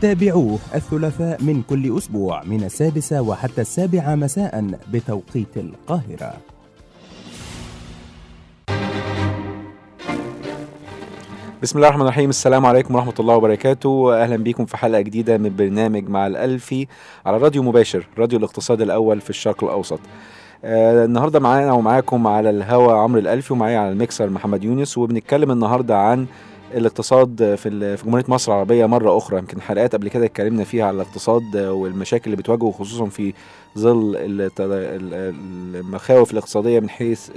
تابعوه الثلاثاء من كل أسبوع من السادسة وحتى السابعة مساء بتوقيت القاهرة. بسم الله الرحمن الرحيم. السلام عليكم ورحمة الله وبركاته. أهلا بكم في حلقة جديدة من برنامج مع الألفي على راديو مباشر راديو الاقتصاد الأول في الشرق الأوسط. آه النهاردة معانا ومعاكم على الهوا عمرو الألفي ومعايا على الميكسر محمد يونس وبنتكلم النهاردة عن الاقتصاد في في جمهورية مصر العربية مرة أخرى يمكن حلقات قبل كده اتكلمنا فيها على الاقتصاد والمشاكل اللي بتواجهه خصوصا في ظل المخاوف الاقتصادية من حيث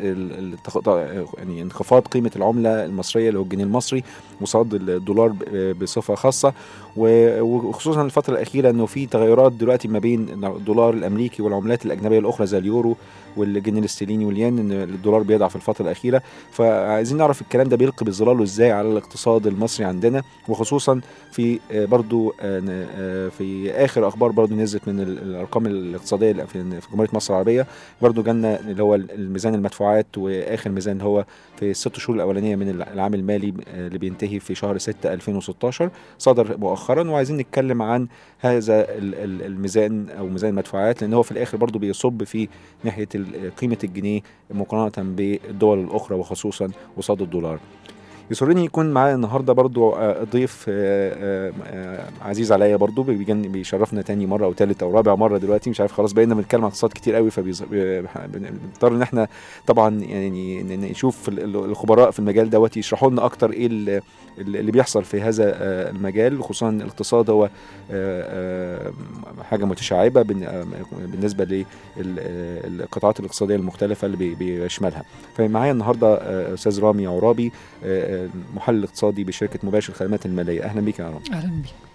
يعني انخفاض قيمة العملة المصرية اللي هو الجنيه المصري وصعود الدولار بصفة خاصة وخصوصا الفترة الأخيرة إنه في تغيرات دلوقتي ما بين الدولار الأمريكي والعملات الأجنبية الأخرى زي اليورو والجنيه الاسترليني والين إن الدولار بيضعف الفترة الأخيرة. فعايزين نعرف الكلام ده بيلقي بظلاله إزاي على الاقتصاد المصري عندنا وخصوصا في برضو آه، آه، في آخر أخبار برضو نزلت من ال- الأرقام الاقتصادية في في جمهورية مصر العربية. برضو جالنا اللي هو الميزان المدفوعات وآخر ميزان هو في الست شهور الأولانية من العام المالي اللي بينتهي في شهر 6 2016 صدر مؤخرا وعايزين نتكلم عن هذا ال- ال- الميزان أو ميزان المدفوعات لأن هو في الآخر برضو بيصب في ناحية قيمة الجنيه مقارنة بالدول الأخرى وخصوصا قصاد الدولار. يسرني يكون معايا النهارده برضو آه، ضيف آه، آه، عزيز عليا برضو بيشرفنا تاني مرة أو تالت أو رابع مرة دلوقتي مش عارف خلاص بقينا بنتكلم عن اقتصاد كتير قوي فبنضطر إن إحنا طبعا يعني نشوف ال- ال- الخبراء في المجال دوت يشرحوا لنا أكتر إيه اللي بيحصل في هذا آه، المجال خصوصا الاقتصاد هو آه، آه، حاجة متشعبة بالنسبة للقطاعات الاقتصادية المختلفة اللي بي- بيشملها. فمعايا النهارده أستاذ رامي عرابي محلل اقتصادي بشركة مباشر الخدمات المالية. أهلا بيك يا رامي. أهلا بيك.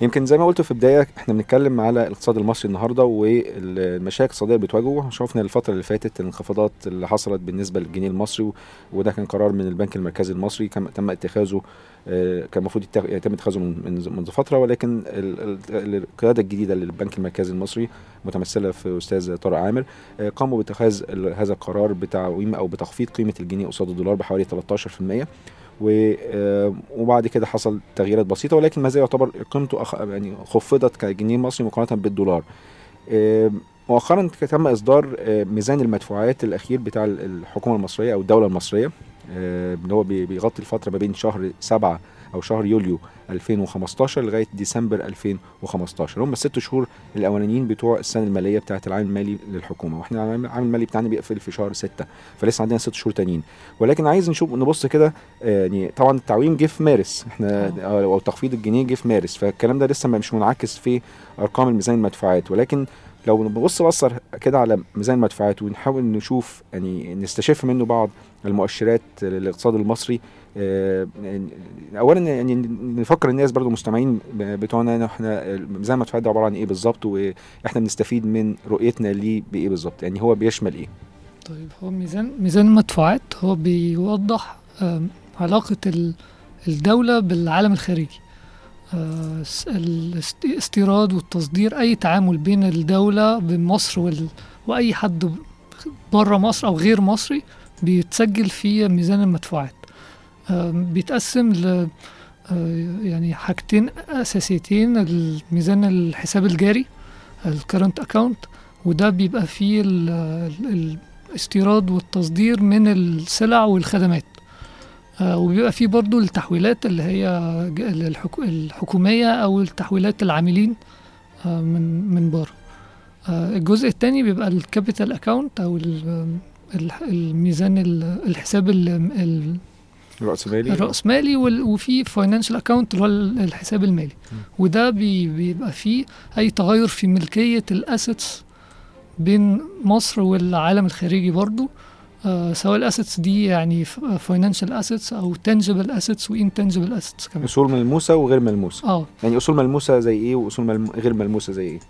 يمكن زي ما قلت في البدايه إحنا بنتكلم على الاقتصاد المصري النهارده والمشاكل الاقتصاديه اللي بتواجهه. شفنا الفترة اللي فاتت الانخفاضات اللي حصلت بالنسبة للجنيه المصري وده كان قرار من البنك المركزي المصري. تم اتخاذه آه، كان المفروض يتم اتخاذه من من- منذ فترة ولكن ال- ال- القيادة الجديدة للبنك المركزي المصري متمثلة في أستاذ طارق عامر آه، قاموا باتخاذ هذا القرار بتعويم أو بتخفيض قيمة الجنيه قصاد الدولار بحوالي 13% و- آه، وبعد كده حصل تغييرات بسيطة ولكن ما زال يعتبر قيمته أخ... يعني خفضت كجنيه مصري مقارنة بالدولار. آه، مؤخرا تم إصدار آه، ميزان المدفوعات الأخير بتاع ال- الحكومة المصرية أو الدولة المصرية آه، اللي هو بي- بيغطي الفترة ما بين شهر 7 أو شهر يوليو 2015 لغاية ديسمبر 2015 هم الست شهور الأولانيين بتوع السنة المالية بتاعة العام المالي للحكومة وإحنا العام المالي بتاعنا بيقفل في شهر 6 فلسه عندنا ست شهور تانيين. ولكن عايز نشوف نبص كده آه، يعني طبعا التعويم جه في مارس. إحنا آه، أو تخفيض الجنيه جه في مارس فالكلام ده لسه مش منعكس في أرقام الميزان المدفوعات. ولكن لو نبص بصر كده على ميزان المدفوعات ونحاول نشوف يعني نستشف منه بعض المؤشرات للاقتصاد المصري آه، اولا يعني نفكر الناس برضو المستمعين بتوعنا إن إحنا ميزان المدفوعات ده عبارة عن إيه بالظبط وإحنا بنستفيد من رؤيتنا ليه بإيه بالظبط يعني هو بيشمل إيه؟ طيب هو ميزان ميزان المدفوعات هو بيوضح آم، علاقة ال- الدولة بالعالم الخارجي. الاستيراد والتصدير أي تعامل بين الدولة بمصر وال... وأي حد بره مصر أو غير مصري بيتسجل في ميزان المدفوعات. آم، بيتقسم ل آه، يعني حاجتين أساسيتين الميزان الحساب الجاري الكرنت أكاونت وده بيبقى فيه ال- ال- الاستيراد والتصدير من السلع والخدمات. آه، وبيبقى فيه برضو التحويلات اللي هي الحكومية أو التحويلات العاملين آه، من من بره. آه، الجزء التاني بيبقى ال capital ال- ال- الميزان ال- الحساب ال- ال- الرأسمالي الرأسمالي وفي financial account اللي هو ال- الحساب المالي. وده بي بيبقى فيه أي تغير في ملكية ال assets بين مصر والعالم الخارجي برضو. آه سواء ال assets دي يعني financial assets أو tangible assets و intangible assets كمان. أصول ملموسة وغير ملموسة. آه. يعني أصول ملموسة زي إيه وأصول ملم... غير ملموسة زي إيه؟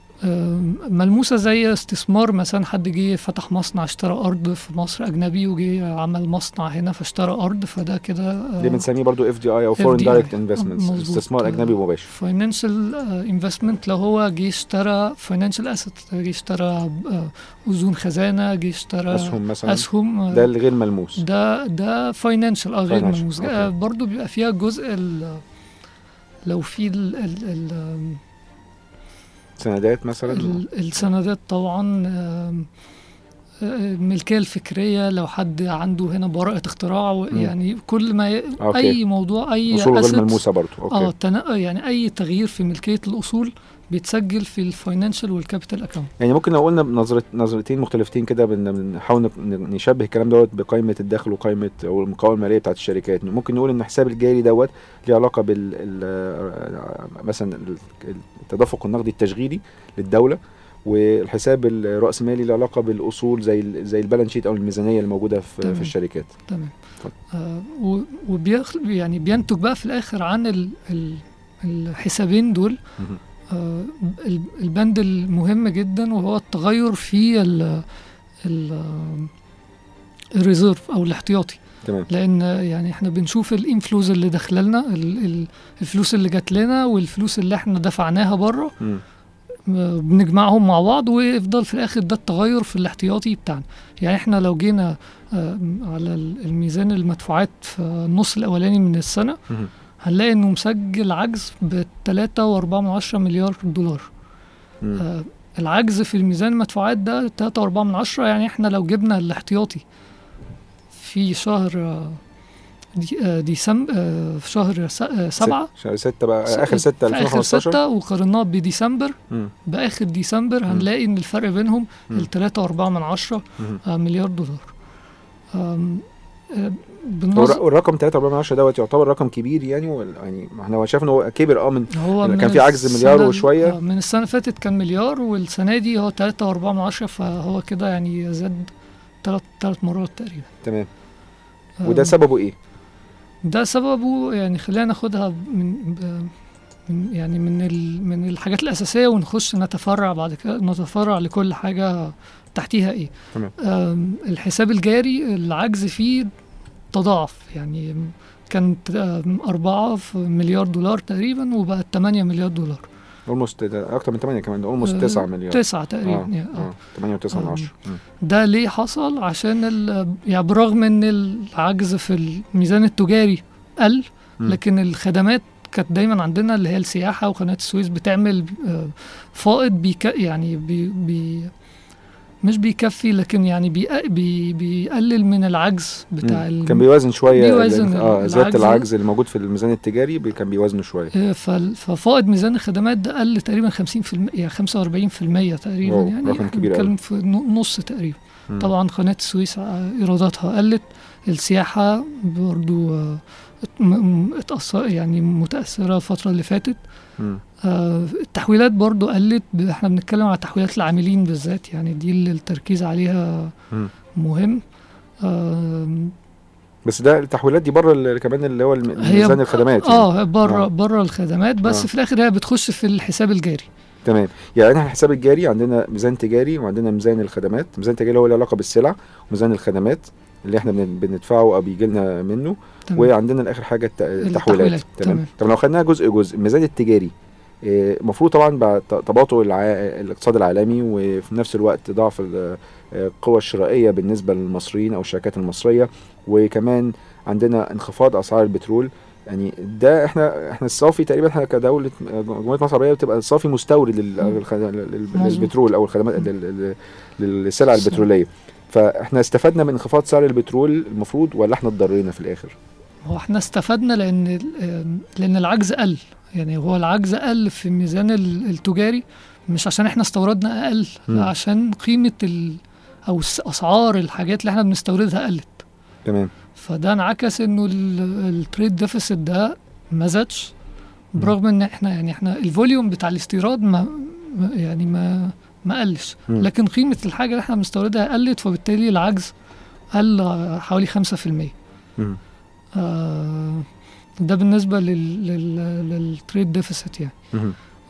ملموسة زي استثمار مثلا حد جه فتح مصنع اشترى أرض في مصر أجنبي وجه عمل مصنع هنا فاشترى أرض فده كده دي بنسميه برضو FDI أو foreign. direct investments مظبوط. استثمار أجنبي مباشر. financial investment لو هو جه اشترى financial asset جه اشترى آه، أذون خزانة جه اشترى أسهم مثلا. أسهم آه، ده الغير ملموس. ده ده financial أه غير ملموس. برضو بيبقى فيها جزء لو في ال ال ال سندات مثلا ال السندات طبعا الملكيه الفكرية لو حد عنده هنا براءة اختراع. يعني كل ما. okay. أي موضوع أي اصول غير ملموسه برضو آه. يعني أي تغيير في ملكية الأصول بيتسجل في ال financial وال capital account يعني ممكن لو قلنا بنظرة نظرتين مختلفتين كده بن- بنحاول نشبه الكلام دوت بقائمة الدخل وقائمة أو القائمة المالية بتاعت الشركات ممكن نقول إن الحساب الجاري دوت ليه علاقة بال ال- مثلا ال- التدفق النقدي التشغيلي للدولة والحساب الرأسمالي له علاقة بالأصول زي زي ال balance sheet أو الميزانية الموجودة في, تمام. في الشركات تمام. آه و- وبيخ... يعني بينتج بقى في الآخر عن ال... ال... الحسابين دول. آه البند المهم جدا وهو التغير في ال... ال... الريزيرف أو الاحتياطي تمام لأن يعني إحنا بنشوف الإنفلوز اللي داخله لنا ال... ال... الفلوس اللي جات لنا والفلوس اللي إحنا دفعناها بره. آه، بنجمعهم مع بعض ويفضل في الآخر ده التغير في الاحتياطي بتاعنا يعني إحنا لو جينا آه، على ال- الميزان المدفوعات في النص الأولاني من السنة. هنلاقي إنه مسجل عجز ب 3.4 مليار دولار. آه، العجز في الميزان المدفوعات ده 3.4 يعني إحنا لو جبنا الاحتياطي في شهر آه، دي- آه، ديسمبر آه، في شهر آه، سبعة. شهر ستة بقى آخر ستة في آخر 2015 ستة وقارناه بديسمبر. بآخر ديسمبر هنلاقي إن الفرق بينهم مم. ال 3.4 من عشرة مليار دولار. بالنظر الر- والرقم 3.4 دوت يعتبر رقم كبير يعني ولا- يعني ما إحنا شايف إن هو كبر آه من هو كان من في عجز مليار وشوية. آه، من السنة اللي فاتت كان مليار والسنة دي هو 3.4 من عشرة فهو كده يعني زاد ثلاث ثلاث مرات تقريبا تمام آم، وده سببه إيه؟ ده سببه يعني خلينا ناخدها من من يعني من ال من الحاجات الأساسية ونخش نتفرع بعد كده نتفرع لكل حاجة تحتيها إيه تمام. الحساب الجاري العجز فيه تضاعف. يعني كانت أربعة في مليار دولار تقريبا وبقت 8 مليار دولار. اولموست أكتر من 8 كمان اولموست آه، 9 مليار. تسعة تقريبا آه يعني آه. آه 8 و9 من آم، 10 ده ليه حصل؟ عشان ال- يعني برغم إن العجز في الميزان التجاري قل. لكن الخدمات كانت دايما عندنا اللي هي السياحة وقناه السويس بتعمل آه، فائض بيك يعني بي بي مش بيكفي لكن يعني بي بي بيقلل من العجز بتاع. ال- كان بيوازن شوية بيوازن آه زيادة العجز. اللي موجود في الميزان التجاري بي- كان بيوازنه شوية آه، ففائض ميزان الخدمات ده قل تقريبا 50% يعني 45% تقريبا يعني رقم كبير. بنتكلم في نص تقريبا مم. طبعا قناة السويس إيراداتها قلت السياحة برضو آه، اتأثر يعني متأثرة الفترة اللي فاتت. آه، التحويلات برضو قلت إحنا بنتكلم على تحويلات العاملين بالذات يعني دي اللي التركيز عليها. مهم آم، بس ده التحويلات دي بره كمان اللي هو ميزان الخدمات يعني. آه بره آه. بره الخدمات بس آه. في الآخر هي بتخش في الحساب الجاري تمام يعني إحنا الحساب الجاري عندنا ميزان تجاري وعندنا ميزان الخدمات ميزان التجاري هو له علاقة بالسلع وميزان الخدمات اللي إحنا بن- بندفعه أو بيجي لنا منه تمام. وعندنا الآخر حاجة الت- التحويلات التحويلات، تمام تمام. طب لو خدناها جزء جزء الميزان التجاري المفروض طبعا بعد ت- تباطؤ الع... الاقتصاد العالمي وفي نفس الوقت ضعف ال- القوى الشرائية بالنسبة للمصريين أو الشركات المصرية وكمان عندنا انخفاض أسعار البترول يعني ده إحنا إحنا الصافي تقريبا إحنا كدولة جمهورية مصر العربية بتبقى الصافي مستورد. للبترول أو الخدمات لل- لل- للسلع. البترولية فإحنا استفدنا من انخفاض سعر البترول المفروض ولا إحنا اتضرينا في الآخر؟ هو إحنا استفدنا لأن لأن العجز قل. يعني هو العجز قل في الميزان ال- التجاري مش عشان إحنا استوردنا أقل عشان قيمة ال أو أسعار الحاجات اللي إحنا بنستوردها قلت. تمام. فده انعكس إنه ال- ال trade deficit ده ما زادش برغم إن إحنا يعني إحنا ال volume بتاع الاستيراد ما يعني ما ما قلش. لكن قيمة الحاجة اللي إحنا بنستوردها قلت فبالتالي العجز قل حوالي 5% مم. آه، ده بالنسبة لل لل لل trade deficit يعني.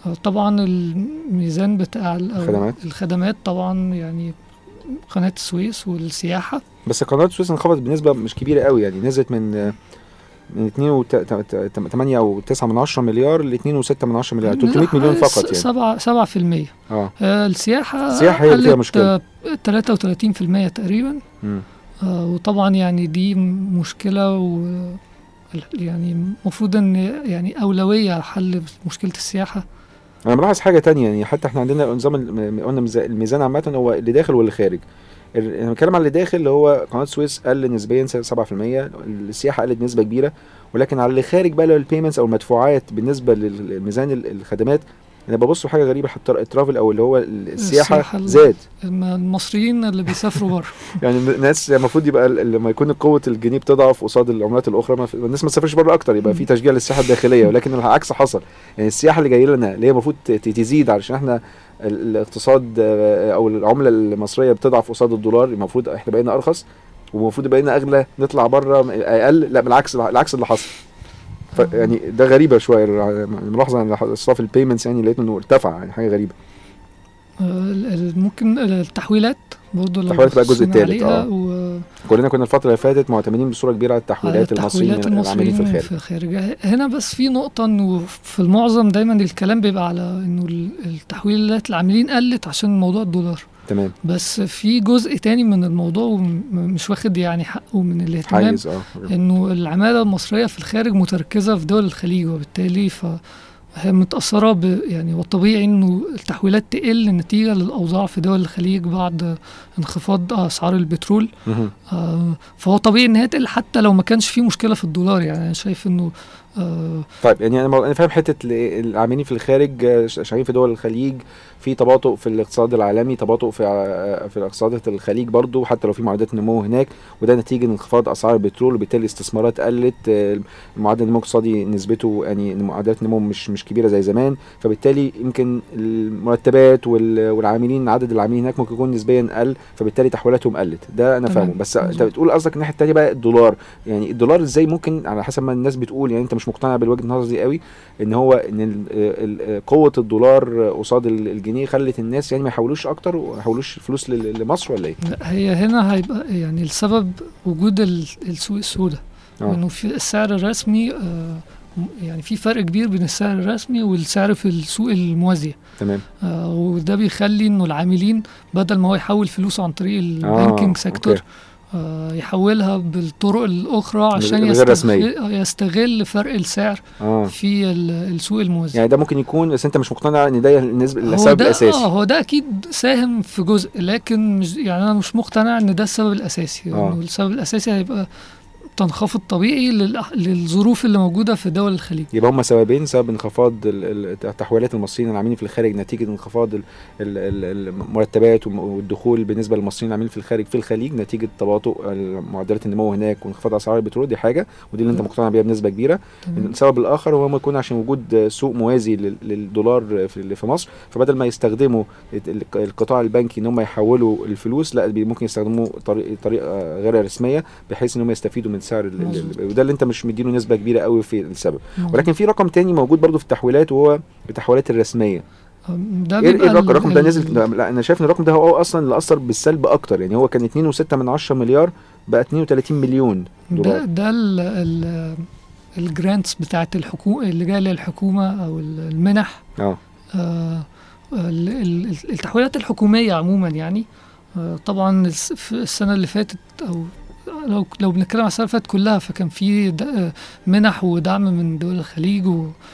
آه، طبعا الميزان بتاع الخدمات. الخدمات طبعا يعني قناة السويس والسياحة. بس قناة السويس انخفضت بنسبة مش كبيرة قوي يعني نزلت من من 2 8 أو 9 من 10 مليار ل 2 و6 من 10 مليار 300 مليون فقط يعني. سبعة سبعة في المية. آه. آه، السياحة السياحة هي اللي فيها في المية تقريبا. مم. آه، وطبعا يعني دي مشكلة و يعني المفروض إن يعني أولوية حل مشكلة السياحة. أنا ملاحظ حاجة تانية يعني حتى إحنا عندنا نظام قلنا ميزا- الميزان عامة هو اللي داخل واللي خارج. أنا بتكلم على اللي داخل اللي هو قناة السويس قل نسبيا 7% السياحة قلت نسبة كبيرة. ولكن على اللي خارج بقى اللي ال payments أو المدفوعات بالنسبة للميزان ال- الخدمات أنا ببص لحاجه غريبة حتى ال travel أو اللي هو ال- السياحة السياحة ال- زاد. الم- المصريين اللي بيسافروا بره. يعني الناس المفروض يبقى لما يكون قوة الجنيه بتضعف قصاد العملات الأخرى ما الناس ما تسافرش بره أكتر يبقى في تشجيع للسياحة الداخلية. ولكن العكس حصل. يعني السياحة اللي جاية لنا اللي هي المفروض تزيد علشان إحنا ال- الاقتصاد آه، أو العملة المصرية بتضعف قصاد الدولار المفروض إحنا بقينا أرخص ومفروض بقينا أغلى نطلع بره أقل. لا بالعكس العكس اللي حصل. يعني ده غريبة شوية. الملاحظه إن اصراف البيمنتس يعني لقيت إنه ارتفع يعني حاجة غريبة. آه، ممكن التحويلات برضه التحويلات بقى الجزء عليها آه. و كلنا كنا الفترة اللي فاتت معتمدين بصورة كبيرة على التحويلات المصريين التحويلات العاملين في الخارج. في الخارج. هنا بس في نقطة إنه في المعظم دايما الكلام بيبقى على إنه ال- التحويلات العاملين قلت عشان موضوع الدولار. تمام. بس في جزء تاني من الموضوع ومش واخد يعني حقه من الاهتمام حيز آه. إنه العمالة المصرية في الخارج متركزة في دول الخليج وبالتالي ف هي متأثرة ب يعني والطبيعي إنه التحويلات تقل نتيجة للأوضاع في دول الخليج بعد انخفاض أسعار البترول. آه، فهو طبيعي إن هي تقل حتى لو ما كانش في مشكلة في الدولار يعني أنا شايف إنه آه، طيب يعني أنا أنا فاهم حتة ال- العاملين في الخارج آه، شغالين في دول الخليج في تباطؤ في الاقتصاد العالمي تباطؤ في في اقتصادات الخليج برضو حتى لو في معدلات نمو هناك وده نتيجة انخفاض أسعار البترول وبالتالي الاستثمارات قلت آه، معدل النمو الاقتصادي نسبته يعني معدلات النمو مش مش كبيرة زي زمان فبالتالي يمكن المرتبات وال- والعاملين عدد العاملين هناك ممكن يكون نسبيا قل فبالتالي تحويلاتهم قلت ده أنا. فاهمه بس أنت. بتقول قصدك الناحية الثانية بقى الدولار يعني الدولار إزاي ممكن على حسب ما الناس بتقول يعني أنت مش مقتنع بالوجهة النظر دي قوي إن هو إن ال- ال- قوة الدولار قصاد ال- الجنيه خلت الناس يعني ما يحولوش أكتر وما يحولوش فلوس لمصر ولا إيه؟ لا هي هنا هيبقى يعني السبب وجود ال- السوق السوداء آه انه في السعر الرسمي آه، يعني في فرق كبير بين السعر الرسمي والسعر في السوق الموازية تمام آه، وده بيخلي إنه العاملين بدل ما هو يحول فلوسه عن طريق ال banking sector. آه، يحولها بالطرق الأخرى عشان يستغل. آه، فرق السعر آه في ال- السوق الموازي يعني ده ممكن يكون بس أنت مش مقتنع إن ده النسبة السبب الأساسي آه هو ده أكيد ساهم في جزء لكن مش يعني أنا مش مقتنع إن ده السبب الأساسي آه. إنه السبب الأساسي هيبقى تنخفض طبيعي للظروف اللي موجودة في دول الخليج. يبقى هم سببين سبب انخفاض تحويلات المصريين العاملين في الخارج نتيجة انخفاض ال- ال- ال- المرتبات والدخول بالنسبة للمصريين العاملين في الخارج في الخليج نتيجة تباطؤ معدلات النمو هناك وانخفاض أسعار البترول دي حاجة ودي اللي انت مقتنع بيها بنسبة كبيرة. السبب الآخر هو ما يكون عشان وجود سوق موازي لل- للدولار في مصر فبدل ما يستخدموا ال- القطاع البنكي إن هم يحولوا الفلوس لا ممكن يستخدموا طريق طريقة غير رسمية بحيث إن هم يستفيدوا من سعر. وده اللي انت مش مديله نسبة كبيرة قوي في السبب. مظبوط. ولكن في رقم تاني موجود برضو في التحويلات وهو التحويلات الرسمية. ده إيه إيه الرقم, ال- الرقم ده نزل؟ ده لا أنا شايف إن الرقم ده هو أصلا اللي أثر بالسلب أكتر. يعني هو كان 2.6 من 10 مليار بقى 32 مليون ده دولار. ده ال ال الجرانتس بتاعت الحكومة اللي جاية للحكومة أو ال- المنح. آه. آه، ال- ال- التحويلات الحكومية عموما يعني. آه، طبعا في السنة اللي فاتت أو لو لو بنتكلم على فاتت كلها فكان في آه، منح ودعم من دول الخليج.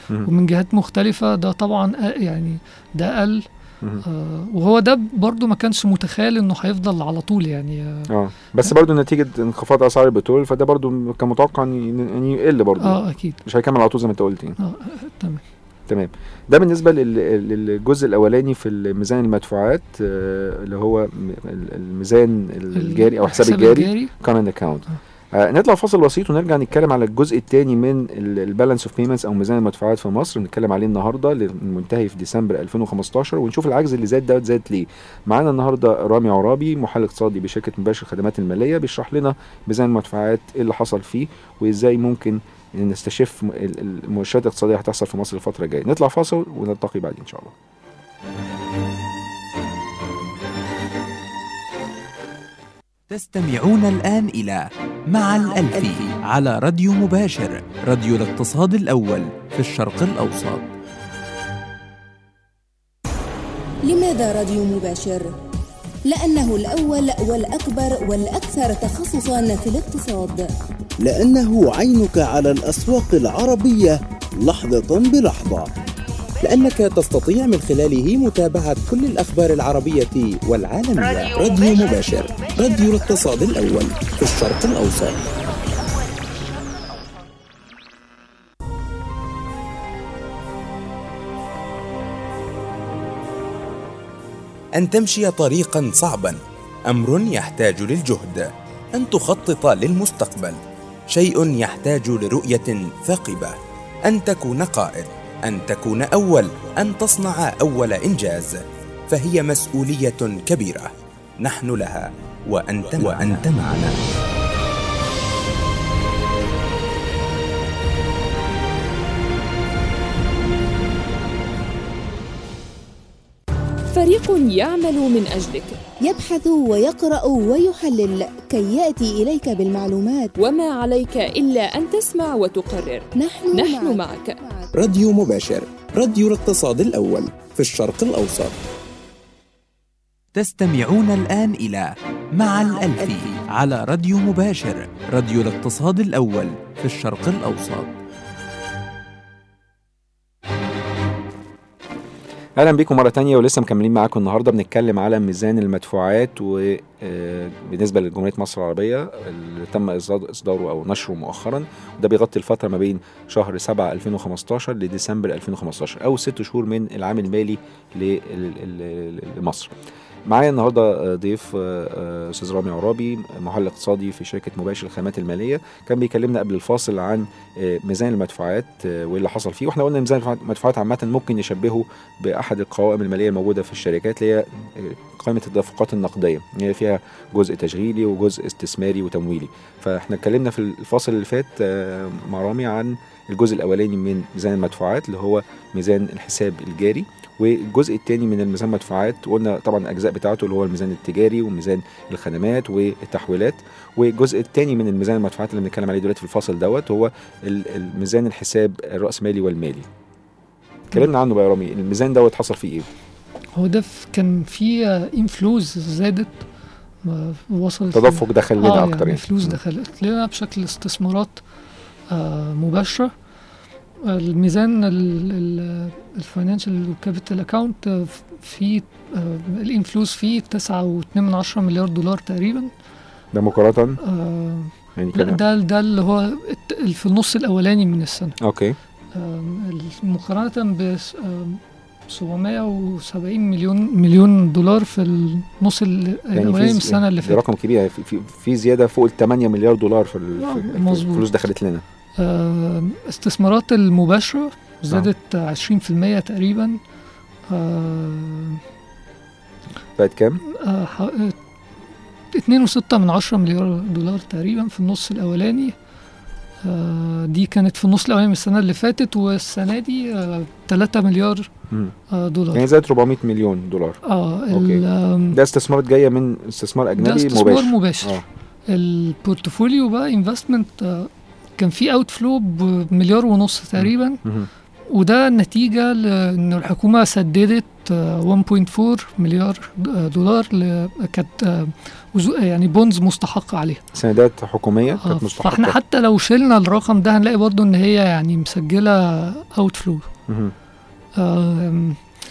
ومن جهات مختلفة ده طبعا آه، يعني ده قل. آه، وهو ده برضو ما كانش متخيل إنه هيفضل على طول يعني آه، آه بس برضو نتيجة انخفاض أسعار البترول فده برضو كان متوقع إن يقل برضو آه أكيد مش هيكمل على طول زي ما أنت قلت يعني. آه آه، تمام تمام. ده بالنسبة لل- للجزء الأولاني في ميزان المدفوعات آه، اللي هو الميزان الجاري أو حساب الجاري current account آه. نطلع فاصل بسيط ونرجع نتكلم على الجزء الثاني من ال balance of payments أو ميزان المدفوعات في مصر. نتكلم عليه النهارده المنتهي في ديسمبر 2015 ونشوف العجز اللي زاد ده زاد ليه. معانا النهارده رامي عرابي محلل اقتصادي بشركة مباشر الخدمات المالية بيشرح لنا ميزان المدفوعات إيه اللي حصل فيه وإزاي ممكن نستشف المؤشرات الاقتصادية هتحصل في مصر الفترة الجاية. نطلع فاصل ونلتقي بعدين إن شاء الله. تستمعون الآن إلى مع الألفي على راديو مباشر راديو الاقتصاد الأول في الشرق الأوسط. لماذا راديو مباشر؟ لأنه الأول والأكبر والأكثر تخصصا في الاقتصاد. لأنه عينك على الأسواق العربية لحظة بلحظة. لأنك تستطيع من خلاله متابعة كل الأخبار العربية والعالمية. راديو مباشر. راديو الاقتصاد الأول في الشرق الأوسط. أن تمشي طريقا صعبا. أمر يحتاج للجهد. أن تخطط للمستقبل. شيء يحتاج لرؤية ثاقبة. أن تكون قائد أن تكون أول أن تصنع أول إنجاز. فهي مسؤولية كبيرة. نحن لها وأنت معنا, وأنت معنا. فريق يعمل من أجلك. يبحث ويقرأ ويحلل كي يأتي إليك بالمعلومات. وما عليك إلا أن تسمع وتقرر. نحن, نحن معك. راديو مباشر. راديو الاقتصاد الأول. في الشرق الأوسط. تستمعون الآن إلى مع الألفي على راديو مباشر. راديو الاقتصاد الأول. في الشرق الأوسط. أهلا بيكم مرة تانية ولسه مكملين معاكم النهارده. بنتكلم على ميزان المدفوعات وبالنسبه لجمهورية مصر العربية اللي تم إصداره أو نشره مؤخرا. وده بيغطي الفترة ما بين شهر 7 2015 لديسمبر 2015 أو ست شهور من العام المالي لمصر. معايا النهارده آه، ضيف آه، آه، أستاذ رامي عرابي محلل اقتصادي في شركة مباشر الخدمات المالية. كان بيكلمنا قبل الفاصل عن ميزان المدفوعات وإيه اللي حصل فيه. وإحنا قلنا ميزان المدفوعات عامة ممكن نشبهه بأحد القوائم المالية الموجودة في الشركات اللي هي قائمة التدفقات النقدية اللي هي فيها جزء تشغيلي وجزء استثماري وتمويلي. فإحنا اتكلمنا في الفاصل اللي فات مع رامي عن الجزء الأولاني من ميزان المدفوعات اللي هو ميزان الحساب الجاري. والجزء الثاني من الميزان المدفوعات قلنا طبعا الأجزاء بتاعته اللي هو الميزان التجاري وميزان الخدمات والتحويلات والجزء الثاني من الميزان المدفوعات اللي بنتكلم عليه دلوقتي في الفاصل دوت هو ال- الميزان الحساب الرأسمالي والمالي. اتكلمنا عنه بقى يا رامي الميزان دوت حصل فيه إيه؟ هو ده كان في inflows زادت وصلت تدفق دخل لنا آه أكتر يعني. يعني فلوس دخلت. لنا بشكل استثمارات آه مباشرة. الميزان ال financial capital account في آه ال inflows فيه تسعة واتنين من عشرة مليار دولار تقريبا. ده مقارنة؟ آه يعني كان ده ده اللي هو في النص الأولاني من السنة. okay. آم، مقارنة ب 770 مليون مليون دولار في النص ال- الأولاني من السنة اللي ده فاتت. رقم كبير يعني في, في, في زيادة فوق ال 8 مليار دولار في, آه، في. الفلوس دخلت لنا. استثمارات المباشرة زادت 20% تقريبا. آم، بقت كام؟ آه، ح- آه، اتنين وستة من عشرة مليار دولار تقريبا في النص الأولاني. آه، دي كانت في النص الأولاني من السنة اللي فاتت والسنة دي آه، تلاتة مليار. آه، دولار. يعني زادت 400 مليون دولار. آه okay. ده استثمارات جاية من استثمار ده أجنبي استثمار مباشر. مباشر. آه. ال portfolio بقى investment كان في outflow بمليار ونص تقريبا. وده نتيجة لأن الحكومة سددت آه، 1.4 مليار آه، دولار ل- كانت آه، يعني bonds مستحقة عليها. سندات حكومية آه، كانت مستحقة. فإحنا حتى لو شلنا الرقم ده هنلاقي برضو إن هي يعني مسجلة outflow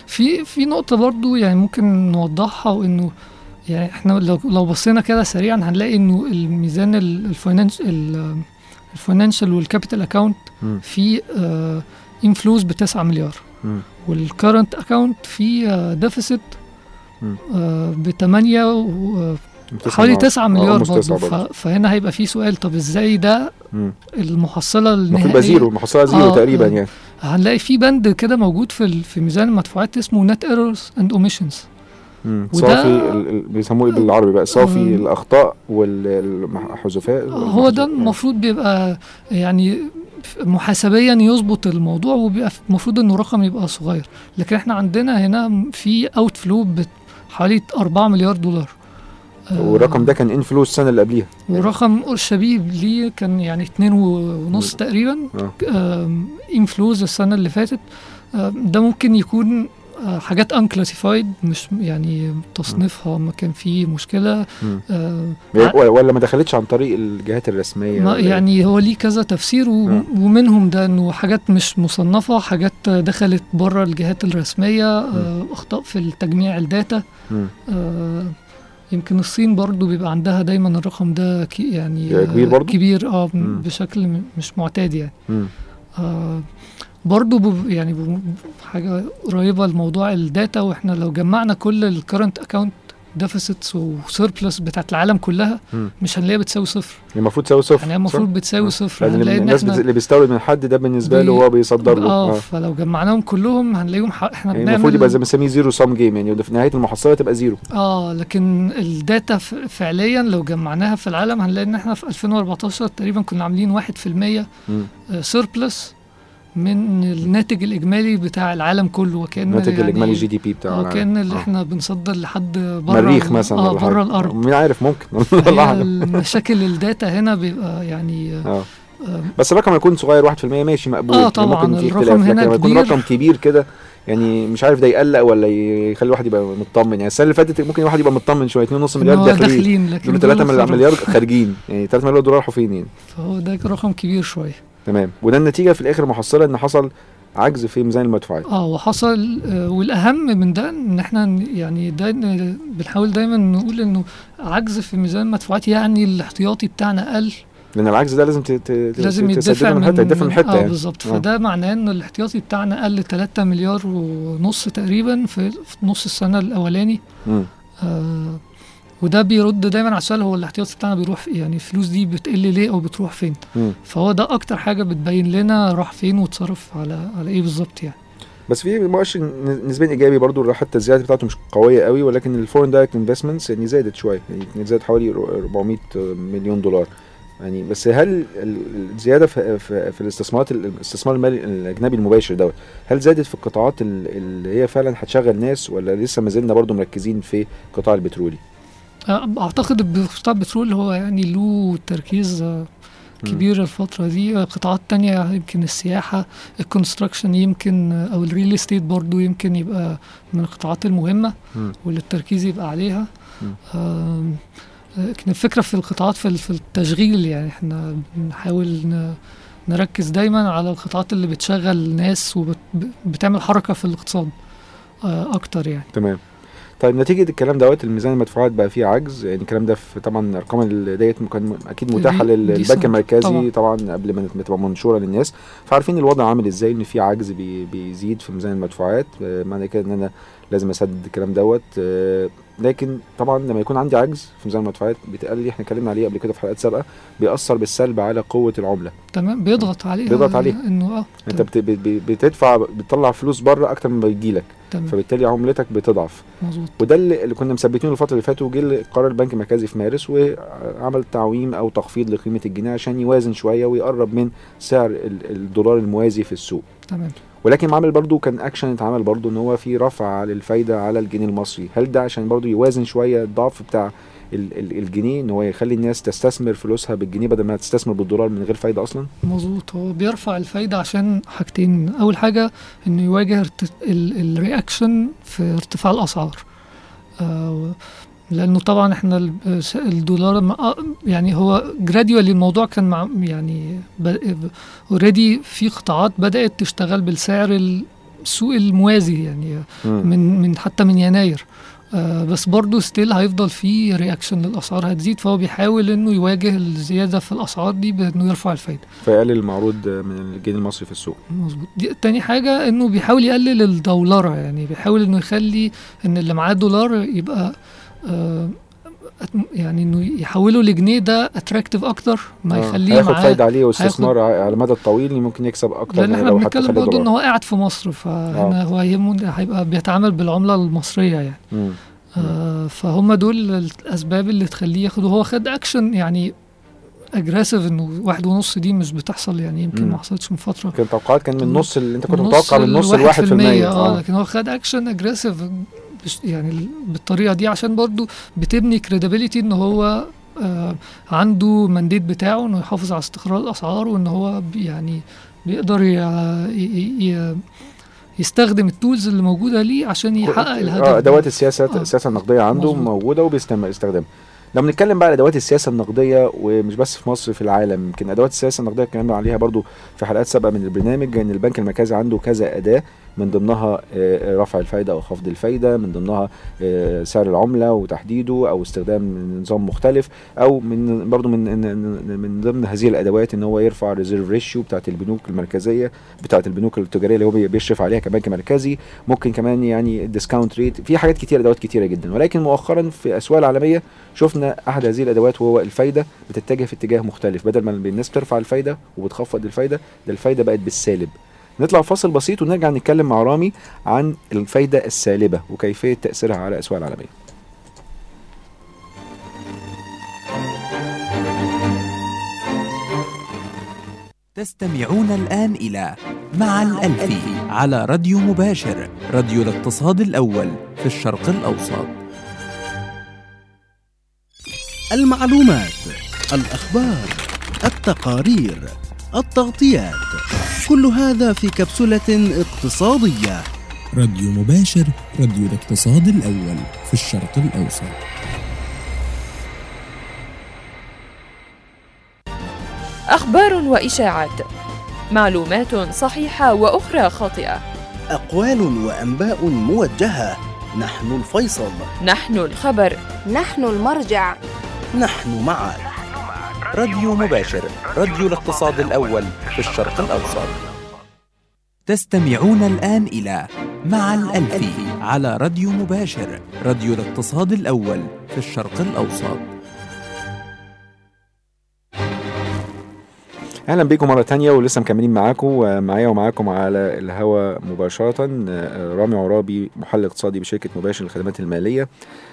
في في نقطة برضو يعني ممكن نوضحها وانه يعني إحنا لو لو بصينا كده سريعا هنلاقي إنه الميزان ال- ال financ- ال- ال financial وال capital account مم. في inflows ب 9 مليار. وال current account في deficit. ب 8 حوالي 9 مليار almost تسعة برضه فهنا هيبقى في سؤال طب إزاي ده مم. المفروض النهائية يبقى zero المحصلة zero آه، تقريبا آه. يعني هنلاقي في بند كده موجود في في ميزان المدفوعات اسمه net errors and omissions صافي بيسموه إيه بالعربي بقى؟ صافي آه. الأخطاء والحذوفات هو ده المفروض بيبقى يعني محاسبيا يظبط الموضوع وبيبقى المفروض إنه رقم يبقى صغير. لكن إحنا عندنا هنا في outflow حوالي 4 مليار دولار. آه، والرقم ده كان inflow السنة اللي قبليها. ورقم شبيه ليه كان يعني اتنين ونص تقريبا inflows السنة اللي فاتت. ده ممكن يكون آه، حاجات unclassified مش يعني تصنيفها ما كان فيه مشكلة. آه، ولا ما دخلتش عن طريق الجهات الرسمية ما إيه؟ يعني هو ليه كذا تفسير. آه. ومنهم ده إنه حاجات مش مصنفة حاجات دخلت بره الجهات الرسمية آه، أخطاء في التجميع ال data. آه، يمكن الصين برضو بيبقى عندها دايما الرقم ده كي يعني كبير آه، برضو؟ كبير آه. بشكل مش معتاد يعني. آه برضو يعني حاجة قريبة لموضوع ال data وإحنا لو جمعنا كل ال current account deficits و surplus بتاعت العالم كلها. مش هنلاقيها بتساوي صفر المفروض تساوي صفر يعني المفروض؟ بتساوي. صفر لأن الناس اللي بيستورد من حد ده بالنسبة له بي- هو بيصدر له آه آه. فلو جمعناهم كلهم هنلاقيهم ح... إحنا يعني بنعمل المفروض يبقى زي ما بنسميه zero-sum game يعني في نهاية المحصلة تبقى zero آه لكن ال data ف... فعليا لو جمعناها في العالم هنلاقي إن إحنا في 2014 تقريبا كنا عاملين 1% مم. surplus من الناتج الإجمالي بتاع العالم كله وكأن الناتج يعني الإجمالي GDP بتاع آه العالم. كأن اللي آه. إحنا بنصدر لحد بره مريخ مثلا آه حاجة. بره الأرض. مين عارف؟ ممكن. المشاكل ال data هنا بيبقى يعني آه. آه، بس الرقم يكون صغير 1% ماشي مقبول. آه يعني طبعاً، ممكن في الرقم اختلاف. هنا لكن يكون. رقم كبير كده يعني مش عارف ده يقلق ولا يخلي الواحد يبقى مطمن. يعني السنة اللي فاتت ممكن الواحد يبقى مطمن شوية 2.5 إن مليار داخلين لكن دول دول 3 خرجوا. مليار خارجين. يعني 3 مليار دولار راحوا فين يعني فهو ده رقم كبير شوية. تمام. وده النتيجة في الآخر محصلة إن حصل عجز في ميزان المدفوعات آه وحصل آه والأهم من ده إن إحنا يعني دا بنحاول دايما نقول إنه عجز في ميزان المدفوعات يعني الاحتياطي بتاعنا قل. لأن العجز ده لازم ت- لازم يدفع من حتة يدفع من حتة آه يعني. بالظبط. آه. فده معناه إن الاحتياطي بتاعنا قل 3 مليار ونص تقريبا في, نص السنة الأولاني. مم. آه وده بيرد دايما على السؤال هو الاحتياطي بتاعنا بيروح في يعني الفلوس دي بتقل ليه أو بتروح فين مم. فهو ده أكتر حاجة بتبين لنا راح فين واتصرف على على إيه بالظبط يعني بس في مؤشر نسبيا إيجابي برضو حتى الزياده بتاعته مش قوية قوي ولكن ال foreign direct investments يعني زادت شوية يعني زادت حوالي 400 مليون دولار يعني بس هل ال- الزيادة في, في, في الاستثمارات الاستثمار المالي الأجنبي المباشر دوت هل زادت في القطاعات ال- اللي هي فعلا هتشغل ناس ولا لسه ما زلنا برضو مركزين في القطاع البترولي؟ اعتقد قطاع البترول هو يعني له تركيز آه، كبير الفترة دي. آه، قطاعات تانية يمكن السياحة ال construction يمكن آه، أو ال real estate برضو يمكن يبقى من القطاعات المهمة مم. واللي التركيز يبقى عليها. لكن الفكرة في القطاعات في في التشغيل يعني إحنا بنحاول نركز دايما على القطاعات اللي بتشغل ناس وبتعمل حركة في الاقتصاد أكتر يعني. تمام. طيب نتيجة الكلام دوت الميزان المدفوعات بقى فيه عجز يعني الكلام ده في طبعا الأرقام اللي ديت كان أكيد دي للبنك. المركزي طبعا. طبعا, قبل ما تبقى منشورة للناس فعارفين الوضع عامل إزاي إن في عجز بي بيزيد في ميزان المدفوعات آه، معنى كده إن أنا لازم أسدد الكلام دوت آه، لكن طبعا لما يكون عندي عجز في ميزان المدفوعات بيتقلل إحنا اتكلمنا عليه قبل كده في حلقات سابقة بيأثر بالسلب على قوة العملة. تمام بيضغط عليها بيضغط عليها. إنه آه أنت بت- بت- بت- بتدفع بتطلع فلوس بره أكتر من بيجيلك تمام. فبالتالي عملتك بتضعف. مظبوط. وده اللي كنا مثبتينه الفترة اللي فاتت وجه قرار البنك المركزي في مارس وعمل تعويم أو تخفيض لقيمة الجنيه عشان يوازن شوية ويقرب من سعر ال- الدولار الموازي في السوق. تمام. ولكن عمل برضو كان اكشن اتعمل برضو إن هو في رفع للفايدة على الجنيه المصري. هل ده عشان برضو يوازن شوية الضعف بتاع ال- ال- الجنيه إن هو يخلي الناس تستثمر فلوسها بالجنيه بدل ما تستثمر بالدولار من غير فايدة أصلا؟ مظبوط. هو بيرفع الفايدة عشان حاجتين. أول حاجة إنه يواجه ال reaction في ارتفاع الأسعار. لأنه طبعا إحنا الدولار آه، يعني هو gradually الموضوع كان مع يعني already في قطاعات بدأت تشتغل بالسعر السوق الموازي يعني. من من حتى من يناير. آه بس برضه still هيفضل في reaction للأسعار هتزيد فهو بيحاول إنه يواجه الزيادة في الأسعار دي بإنه يرفع الفايدة. فيقلل المعروض من الجنيه المصري في السوق. مظبوط. تاني حاجة إنه بيحاول يقلل الدولره يعني بيحاول إنه يخلي إن اللي معاه دولار يبقى يعني إنه يحوله لجنيه ده attractive أكتر ما آه، يخليه هياخد فايدة عليه واستثمار على المدى الطويل ممكن يكسب أكتر لأن إحنا بنتكلم برضه إن هو قاعد في مصر فهنا هو يهمه هيبقى بيتعامل بالعملة المصرية يعني. مم. آه فهم دول الأسباب اللي تخليه ياخد وهو خد اكشن يعني aggressive إنه واحد ونص دي مش بتحصل يعني يمكن. ما حصلتش من فترة. كان توقعات كان من نص اللي أنت كنت متوقع من نص الواحد في المية. آه لكن هو خد action aggressive يعني ال- بالطريقة دي عشان برضو بتبني credibility إن هو آه عنده mandate بتاعه إنه يحافظ على استقرار الأسعار وإن هو يعني بيقدر يستخدم ال tools اللي موجودة ليه عشان يحقق الهدف آه. أدوات السياسة آه. السياسة النقدية عنده مظبوط. موجودة وبيستعمل يستخدمها لو بنتكلم بقى على أدوات السياسة النقدية ومش بس في مصر في العالم يمكن أدوات السياسة النقدية اتكلمنا عليها برضو في حلقات سابقة من البرنامج إن البنك المركزي عنده كذا أداة من ضمنها آه، رفع الفايدة أو خفض الفايدة من ضمنها آه، سعر العملة وتحديده أو استخدام نظام مختلف أو من برضو من من- من ضمن هذه الأدوات إن هو يرفع ال reserve ratio بتاعت البنوك المركزية بتاعت البنوك التجارية اللي هو بي- بيشرف عليها كبنك مركزي. ممكن كمان يعني ال discount rate في حاجات كتير أدوات كتيرة جدا. ولكن مؤخرا في الاسواق العالمية شفنا أحد هذه الأدوات وهو الفايدة بتتجه في اتجاه مختلف. بدل ما الناس بترفع الفايدة وبتخفض الفايدة ده الفايدة بقت بالسالب. نطلع فاصل بسيط ونرجع نتكلم مع رامي عن الفايدة السالبة وكيفية تأثيرها على الاسواق العالمية. تستمعون الآن إلى مع الألفي على راديو مباشر راديو الاقتصاد الأول في الشرق الأوسط. المعلومات الأخبار التقارير التغطيات. كل هذا في كبسولة اقتصادية. راديو مباشر راديو الاقتصاد الأول في الشرق الأوسط. أخبار وإشاعات. معلومات صحيحة وأخرى خاطئة. أقوال وأنباء موجهة. نحن الفيصل. نحن الخبر. نحن المرجع. نحن معك. راديو مباشر راديو الاقتصاد الأول في الشرق الأوسط. تستمعون الآن إلى مع الألفي على راديو مباشر راديو الاقتصاد الأول في الشرق الأوسط. أهلا بيكم مرة تانية ولسه مكملين معاكم ومعايا ومعاكم على الهوا مباشرة آه، رامي عرابي محلل اقتصادي بشركة مباشر للخدمات المالية.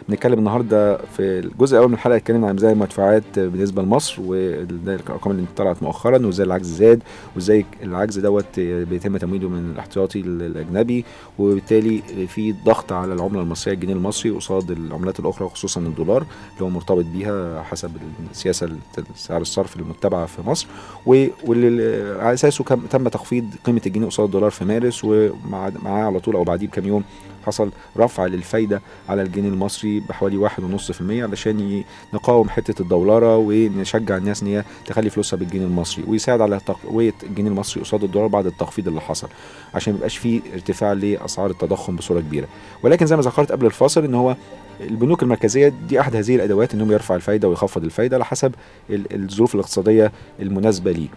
بنتكلم النهارده في الجزء الأول من الحلقة اتكلمنا عن ميزان المدفوعات بالنسبة لمصر والارقام اللي طلعت مؤخرا وإزاي العجز زاد وإزاي العجز دوت بيتم تمويله من الاحتياطي الاجنبي وبالتالي في ضغط على العملة المصرية الجنيه المصري قصاد العملات الأخرى خصوصا الدولار اللي هو مرتبط بيها حسب السياسة سعر الصرف المتبعه في مصر. واللي على اساسه تم تخفيض قيمة الجنيه قصاد الدولار في مارس ومعاه على طول أو بعديه بكام يوم حصل رفع للفايدة على الجنيه المصري بحوالي واحد ونص في المية علشان ي- نقاوم حتة الدولارة ونشجع الناس إن هي تخلي فلوسها بالجنيه المصري ويساعد على تقوية الجنيه المصري قصاد الدولار بعد التخفيض اللي حصل عشان ما يبقاش فيه ارتفاع لأسعار التضخم بصورة كبيرة. ولكن زي ما ذكرت قبل الفاصل إن هو البنوك المركزية دي أحد هذه الأدوات إنهم يرفع الفايدة ويخفض الفايدة على حسب ال- الظروف الاقتصادية المناسبة ليه.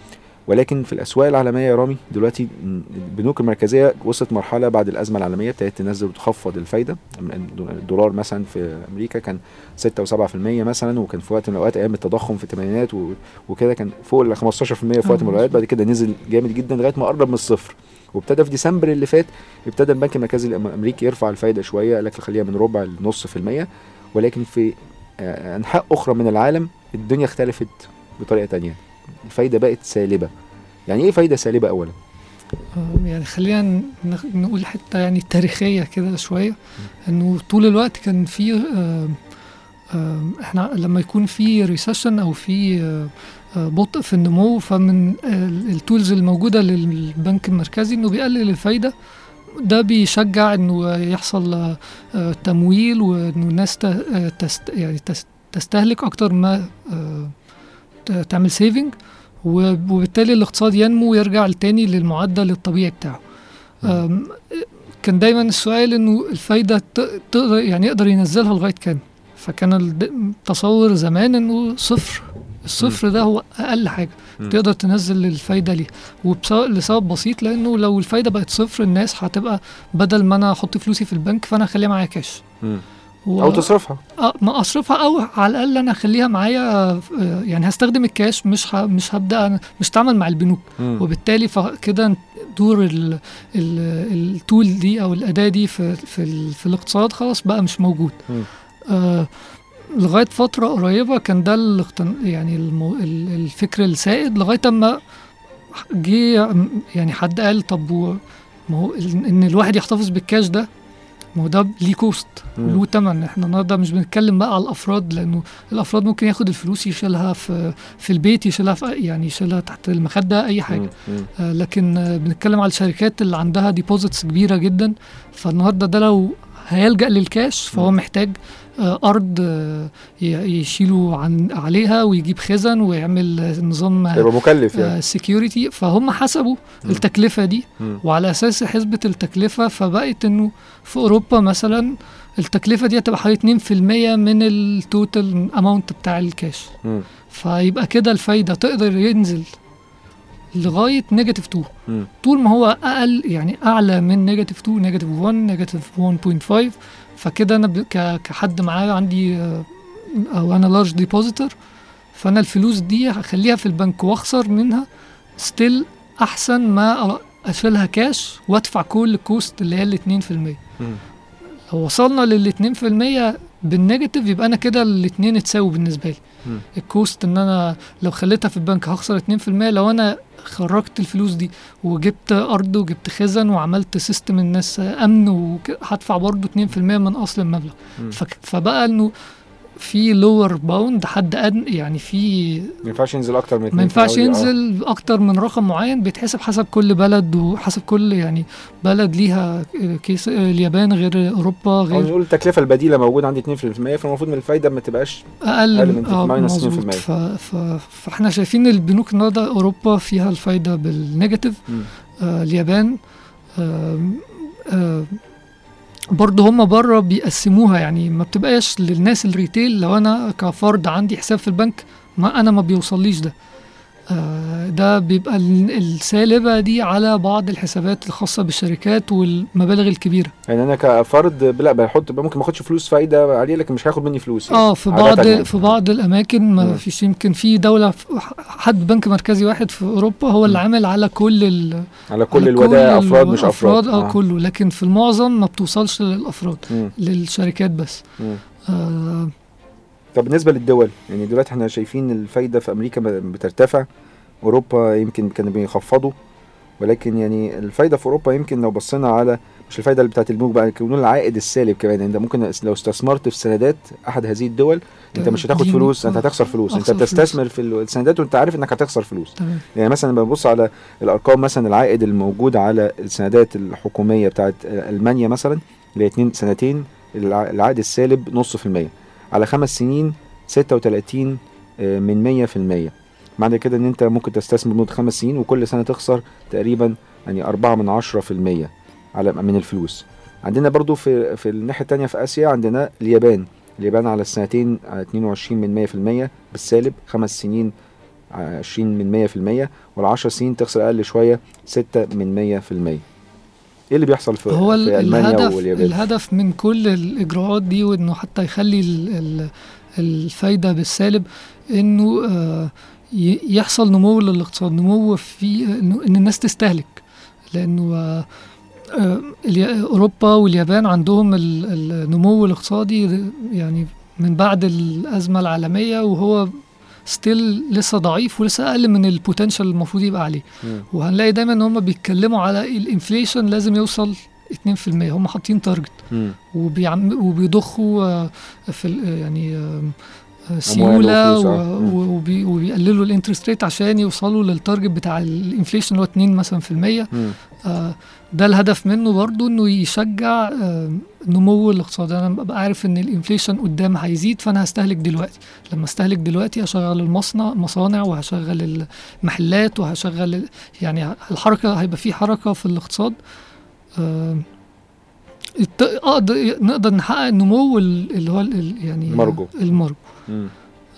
ولكن في الأسواق العالمية يا رامي دلوقتي البنوك المركزية وصلت مرحلة بعد الأزمة العالمية ابتدت تنزل وتخفض الفايدة. الدولار مثلا في أمريكا كان 6 و7% مثلا وكان في وقت من الأوقات أيام التضخم في الثمانينات وكده كان فوق ال 15% في وقت من الأوقات. بعد كده نزل جامد جدا لغاية ما قرب من الصفر. وابتدى في ديسمبر اللي فات ابتدى البنك المركزي الأمريكي يرفع الفايدة شوية قال لك خليها من ربع لنص في المية. ولكن في آه، أنحاء أخرى من العالم الدنيا اختلفت بطريقة تانية. الفايدة بقت سالبة. يعني إيه فايدة سالبة اولا؟ آه، يعني خلينا نقول حتة يعني تاريخية كده شوية. إنه طول الوقت كان في آه، آه، إحنا لما يكون في recession أو في بطء في النمو فمن ال tools الموجودة للبنك المركزي إنه بيقلل الفايدة. ده بيشجع إنه يحصل تمويل وإنه الناس يعني تست- تستهلك أكتر ما تعمل سيفنج وبالتالي الاقتصاد ينمو ويرجع تاني للمعدل الطبيعي بتاعه. كان دايما السؤال إنه الفايدة تقدر يعني يقدر ينزلها لغاية كام؟ فكان التصور زمان إنه صفر. الصفر ده هو أقل حاجة. تقدر تنزل الفايدة ليها ولسبب بسيط لأنه لو الفايدة بقت صفر الناس هتبقى بدل ما أنا أحط فلوسي في البنك فأنا اخليها معايا كاش و- أو تصرفها آه ما أصرفها أو على الأقل أنا أخليها معايا آه، يعني هستخدم الكاش مش ه... مش هبدأ مش هتعامل مع البنوك مم. وبالتالي فكده دور ال... ال... التول دي أو الأداة دي في في, ال... في الاقتصاد خلاص بقى مش موجود. آه لغاية فترة قريبة كان ده الاقتن... يعني المو... ال- الفكر السائد لغاية أما جه يعني حد قال طب و- ما هو إن الواحد يحتفظ بالكاش ده ما هو ده ليه cost. له تمن إحنا النهارده مش بنتكلم بقى على الأفراد لأنه الأفراد ممكن ياخد الفلوس يشيلها في في البيت يشيلها في يعني يشيلها تحت المخدة أي حاجة. آه، لكن آه، بنتكلم على الشركات اللي عندها deposits كبيرة جدا فالنهارده ده لو هيلجأ للكاش فهو. محتاج أرض آه، يشيلوا عن عليها ويجيب خزن ويعمل آه، نظام هيبقى مكلف يعني security فهم حسبوا مم. التكلفة دي مم. وعلى أساس حسبة التكلفة فبقت إنه في أوروبا مثلا التكلفة دي هتبقى حوالي 2% من ال total amount بتاع الكاش مم. فيبقى كده الفايدة تقدر ينزل لغاية negative 2 مم. طول ما هو أقل يعني أعلى من negative 2 negative 1 negative 1.5 فكده أنا كحد معايا عندي أو أنا large depositor فأنا الفلوس دي هخليها في البنك وأخسر منها still أحسن ما أشيلها كاش وأدفع كل ال cost اللي هي ال 2% مم. لو وصلنا لل 2% بال negative يبقى أنا كده الاتنين اتساووا بالنسبة لي ال cost إن أنا لو خليتها في البنك هخسر 2% لو أنا خرجت الفلوس دي وجبت أرض وجبت خزن وعملت system الناس أمن وك- هدفع برضه 2% من أصل المبلغ. فبقى إنه في lower bound حد ادنى يعني في ما ينفعش ينزل أكتر من ما ينفعش 2 في الأول. آه. ينزل أكتر من رقم معين بيتحسب حسب كل بلد وحسب كل يعني بلد ليها case اليابان غير أوروبا غير نقول التكلفة البديلة موجودة عندي 2% فالمفروض من الفايدة ما تبقاش أقل أقل من آه، minus 2%. مظبوط. ف... ف... فإحنا شايفين البنوك النهارده أوروبا فيها الفايدة بال negative. آه اليابان آه آه برضه هم بره بيقسموها يعني ما بتبقاش للناس الريتيل لو أنا كفرد عندي حساب في البنك ما أنا ما بيوصليش ده. ده بيبقى ال- السالبة دي على بعض الحسابات الخاصة بالشركات والمبالغ الكبيرة يعني أنا كفرد لا بحط ممكن ما اخدش فلوس فايدة عليه لكن مش هياخد مني فلوس يعني. آه في بعض يعني. في بعض الأماكن ما. فيش يمكن في دولة في- حد بنك مركزي واحد في أوروبا هو اللي. عامل على كل ال على كل على الودائع أفراد مش أفراد آه كله لكن في المعظم ما بتوصلش للأفراد مم. للشركات بس مم. آه طب بالنسبة للدول يعني دلوقتي إحنا شايفين الفايدة في أمريكا بترتفع أوروبا يمكن كانوا بيخفضوا ولكن يعني الفايدة في أوروبا يمكن لو بصينا على مش الفايدة اللي بتاعت البنوك بقى يكونوا العائد السالب كمان يعني انت ممكن لو استثمرت في سندات أحد هذه الدول انت مش هتاخد فلوس انت هتخسر فلوس انت. بتستثمر في السندات وانت عارف انك هتخسر فلوس. تمام. يعني مثلا ببص على الأرقام مثلا العائد الموجود على السندات الحكومية بتاعت ألمانيا مثلا اللي هي سنتين الع- العائد السالب نص في المية. على خمس سنين 36 آه، من مية في المية. معنى كده إن أنت ممكن تستثمر لمدة خمس سنين وكل سنة تخسر تقريبا يعني أربعة من عشرة في المية على من الفلوس. عندنا برضو في في الناحية التانية في آسيا عندنا اليابان. اليابان على السنتين على 22 من 100 في المية بالسالب خمس سنين على 20 من 100 في المية والعشر سنين تخسر أقل شوية 6 من 100 في المية. إيه اللي بيحصل في, هو في ألمانيا الهدف واليابان؟ الهدف من كل الإجراءات دي وإنه حتى يخلي ال ال الفايدة بالسالب إنه آه يحصل نمو للاقتصاد نمو في إن الناس تستهلك. لأنه آه آه أوروبا واليابان عندهم ال- النمو الاقتصادي يعني من بعد الأزمة العالمية وهو still لسه ضعيف ولسه أقل من ال potential المفروض يبقى عليه مم. وهنلاقي دايما إن هم بيتكلموا على ال inflation لازم يوصل 2% هم حاطين target. وبيعم وبيضخوا آه، في آه، يعني سيولة آه. وبي- وبيقللوا ال interest rate عشان يوصلوا لل target بتاع ال inflation اللي هو 2 مثلا في المية. آه، ده الهدف منه برضو إنه يشجع آه، نمو الاقتصاد أنا ببقى عارف إن الإنفليشن قدام هيزيد فأنا هستهلك دلوقتي لما أستهلك دلوقتي هشغل المصنع مصانع وهشغل المحلات وهشغل يعني الحركة هيبقى في حركة في الاقتصاد آه، نقدر نحقق النمو ال- اللي هو يعني مرجو. المرجو مم.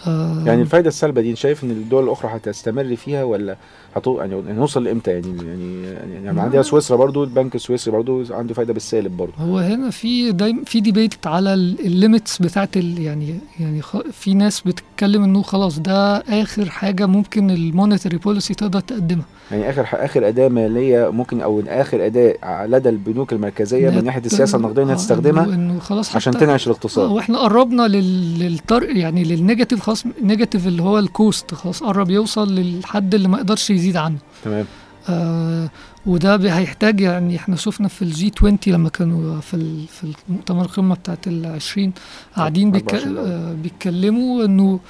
آه، يعني الفايدة السلبه دي شايف إن الدول الأخرى هتستمر فيها ولا هتو يعني نوصل لإمتى؟ يعني يعني يعني عندنا سويسرا برضو البنك السويسري برضو عنده فايدة بالسالب برضو. هو هنا في دايما في debate على ال limits بتاعت ال يعني يعني خ- في ناس بتتكلم إنه خلاص ده آخر حاجة ممكن ال monetary policy تقدر تقدمها. يعني آخر آخر أداة مالية ممكن أو آخر أداة لدى البنوك المركزية من ناحية السياسة النقدية إنها آه، تستخدمها إنه- إنه خلاص عشان تنعش آه، الاقتصاد وإحنا قربنا لل... للطر يعني لل negative خلاص negative اللي هو ال cost خلاص قرب يوصل للحد اللي ما يقدرش يزيد. عنه. تمام. آه وده هيحتاج يعني إحنا شفنا في ال G 20 لما كانوا في في المؤتمر القمه بتاعت ال 20 قاعدين بيك 24 الأول. آه بيتكلموا إنه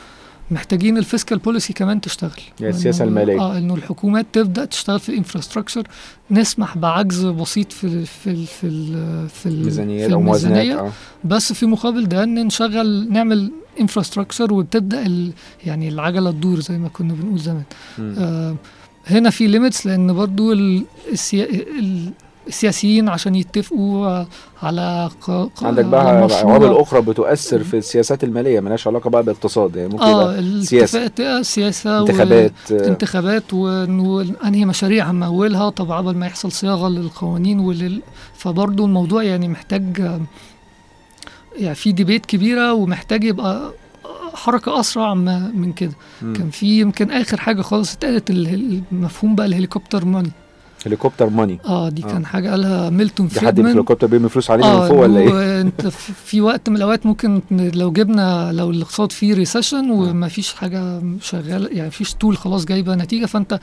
محتاجين ال fiscal policy كمان تشتغل. يعني السياسة وإنه- المالية. آه إنه الحكومات تبدأ تشتغل في ال infrastructure نسمح بعجز بسيط في في في ال في, ال ميزانيات في أو الميزانية. آه. بس في مقابل ده إن نشغل نعمل infrastructure وتبدأ يعني العجلة تدور زي ما كنا بنقول زمان. آه هنا في ليميتس لأن برضو ال- السيا ال- السياسيين عشان يتفقوا على ق- ق- عندك بقى عوامل أخرى بتؤثر في السياسات المالية ملهاش علاقة بقى باقتصاد يعني ممكن آه سياسة. سياسه انتخابات انتخابات وانه أنهي مشاريع همولها طب قبل ما يحصل صياغة للقوانين ولل فبرضه الموضوع يعني محتاج آه، يعني في debt كبيرة ومحتاج يبقى حركة أسرع من كده مم. كان في يمكن آخر حاجة خالص اتقالت ال- المفهوم بقى ال helicopter money helicopter money آه دي آه. كان حاجة قالها ميلتون حد في فريدمان الهليكوبتر بيرمي فلوس علينا من فوق ولا إيه؟ أنت في في وقت من الأوقات ممكن لو جبنا لو الاقتصاد فيه recession وما فيش حاجة شغالة يعني فيش طول خلاص جايبة نتيجة فأنت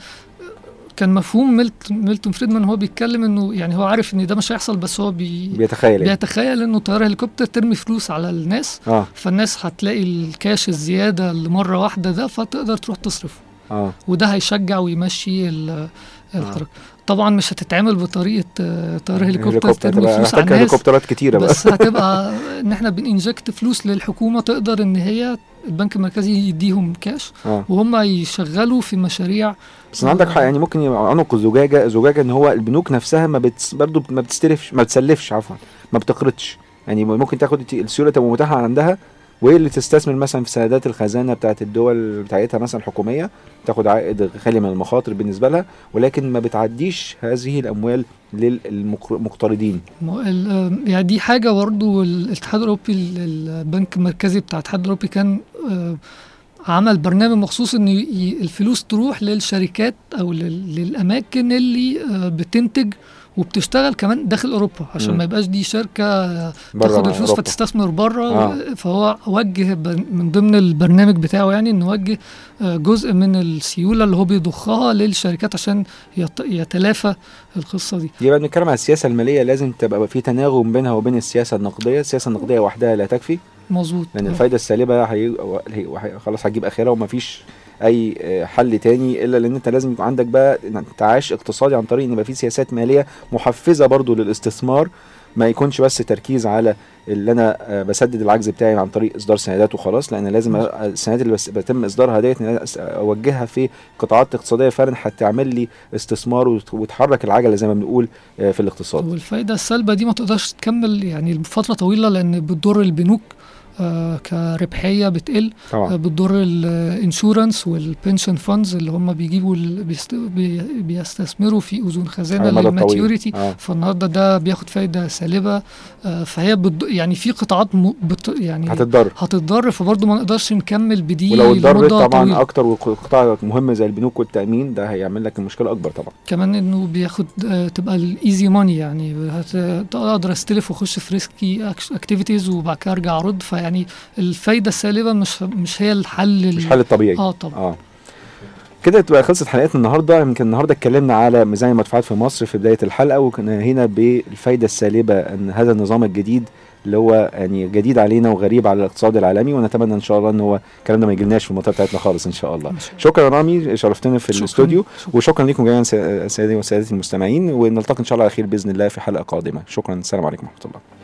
كان مفهوم ميلت ميلتون فريدمان هو بيتكلم إنه يعني هو عارف إن ده مش هيحصل بس هو بي بيتخيل يعني. بيتخيل إنه طيارة هليكوبتر ترمي فلوس على الناس آه. فالناس هتلاقي الكاش الزيادة اللي مره واحدة ده فتقدر تروح تصرفه. آه. وده هيشجع ويمشي ال- الحركه طبعا مش هتتعمل بطريقه آه، طيارة هليكوبتر ترمي فلوس على الناس هليكوبترات كتيرة بقى. بس هتبقى إن إحنا بننجكت فلوس للحكومة تقدر إن هي البنك المركزي يديهم كاش آه. وهم يشغلوا في مشاريع بس عندك حق يعني ممكن عنق زجاجة زجاجة إن هو البنوك نفسها ما بتس برضه ما بتستلفش ما بتسلفش عفوا ما بتقرضش. يعني ممكن تاخد السيولة تبقى متاحة عندها وهي اللي تستثمر مثلا في سندات الخزانة بتاعت الدول بتاعتها مثلا الحكوميه تاخد عائد خالي من المخاطر بالنسبة لها ولكن ما بتعديش هذه الأموال للمقترضين. يعني دي حاجة برضه الاتحاد الأوروبي ال- البنك المركزي بتاع الاتحاد الأوروبي كان آه، عمل برنامج مخصوص إن الفلوس تروح للشركات أو لل- للأماكن اللي آه، بتنتج وبتشتغل كمان داخل أوروبا عشان مم. ما يبقاش دي شركة تاخد الفلوس أوروبا. فتستثمر بره آه. فهو وجه من ضمن البرنامج بتاعه يعني إنه وجه آه، جزء من السيولة اللي هو بيضخها للشركات عشان يت- يتلافى القصة دي يبقى بنتكلم على السياسة المالية لازم تبقى في تناغم بينها وبين السياسة النقدية السياسة النقدية وحدها لا تكفي مظبوط لأن. الفايدة السالبة. هي... خلاص هتجيب آخرها ومفيش أي آه، حل تاني إلا لأن أنت لازم يكون عندك بقى انتعاش اقتصادي عن طريق إن يبقى في سياسات مالية محفزة برضو للاستثمار ما يكونش بس تركيز على اللي أنا آه، بسدد العجز بتاعي عن طريق إصدار سندات وخلاص لأن لازم السندات اللي بس بيتم إصدارها ديت أوجهها في قطاعات اقتصادية فعلا هتعمل لي استثمار وت- وتحرك العجلة زي ما بنقول آه، في الاقتصاد. والفايدة السالبة دي ما تقدرش تكمل يعني لفترة طويلة لأن بتضر البنوك آه كربحية بتقل آه طبعا بتضر ال insurance وال pension funds اللي هم بيجيبوا بيست- بيستثمروا في المدى الطويل. لل maturity آه فالنهاردة ده بياخد فايدة سالبة آه فهي. يعني في قطاعات م... بت... يعني هتتضرر هتتضر فبرضه ما نقدرش نكمل بدي ولو اتضررت لمدة طبعا طويلة. أكتر وقطاع مهم زي البنوك والتأمين ده هيعمل لك المشكلة أكبر طبعا كمان إنه بياخد آه، تبقى ال easy money يعني هت- أقدر أستلف وأخش في risky activities وبعد كده أرجع أرد فيعني الفايدة السالبة مش مش هي الحل ال- مش حل الطبيعي. آه طبعا. آه. كده تبقى خلصت حلقتنا النهارده. يمكن النهارده اتكلمنا على ميزانيه المدفوعات في مصر في بداية الحلقة وكنا هنا بالفايدة السالبة إن هذا النظام الجديد اللي هو يعني جديد علينا وغريب على الاقتصاد العالمي ونتمنى إن شاء الله إن هو الكلام ده ما يجيلناش في المنطقة بتاعتنا خالص إن شاء الله. شكرا رامي شرفتنا في شكراً. الاستوديو شكراً. وشكرا لكم جميعا سيدي وسادتي المستمعين ونلتقي إن شاء الله على خير بإذن الله في حلقة قادمة. شكرا. السلام عليكم ورحمة الله.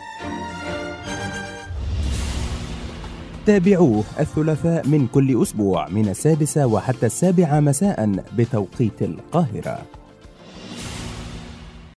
تابعوه الثلاثاء من كل أسبوع من السادسة وحتى السابعة مساء بتوقيت القاهرة.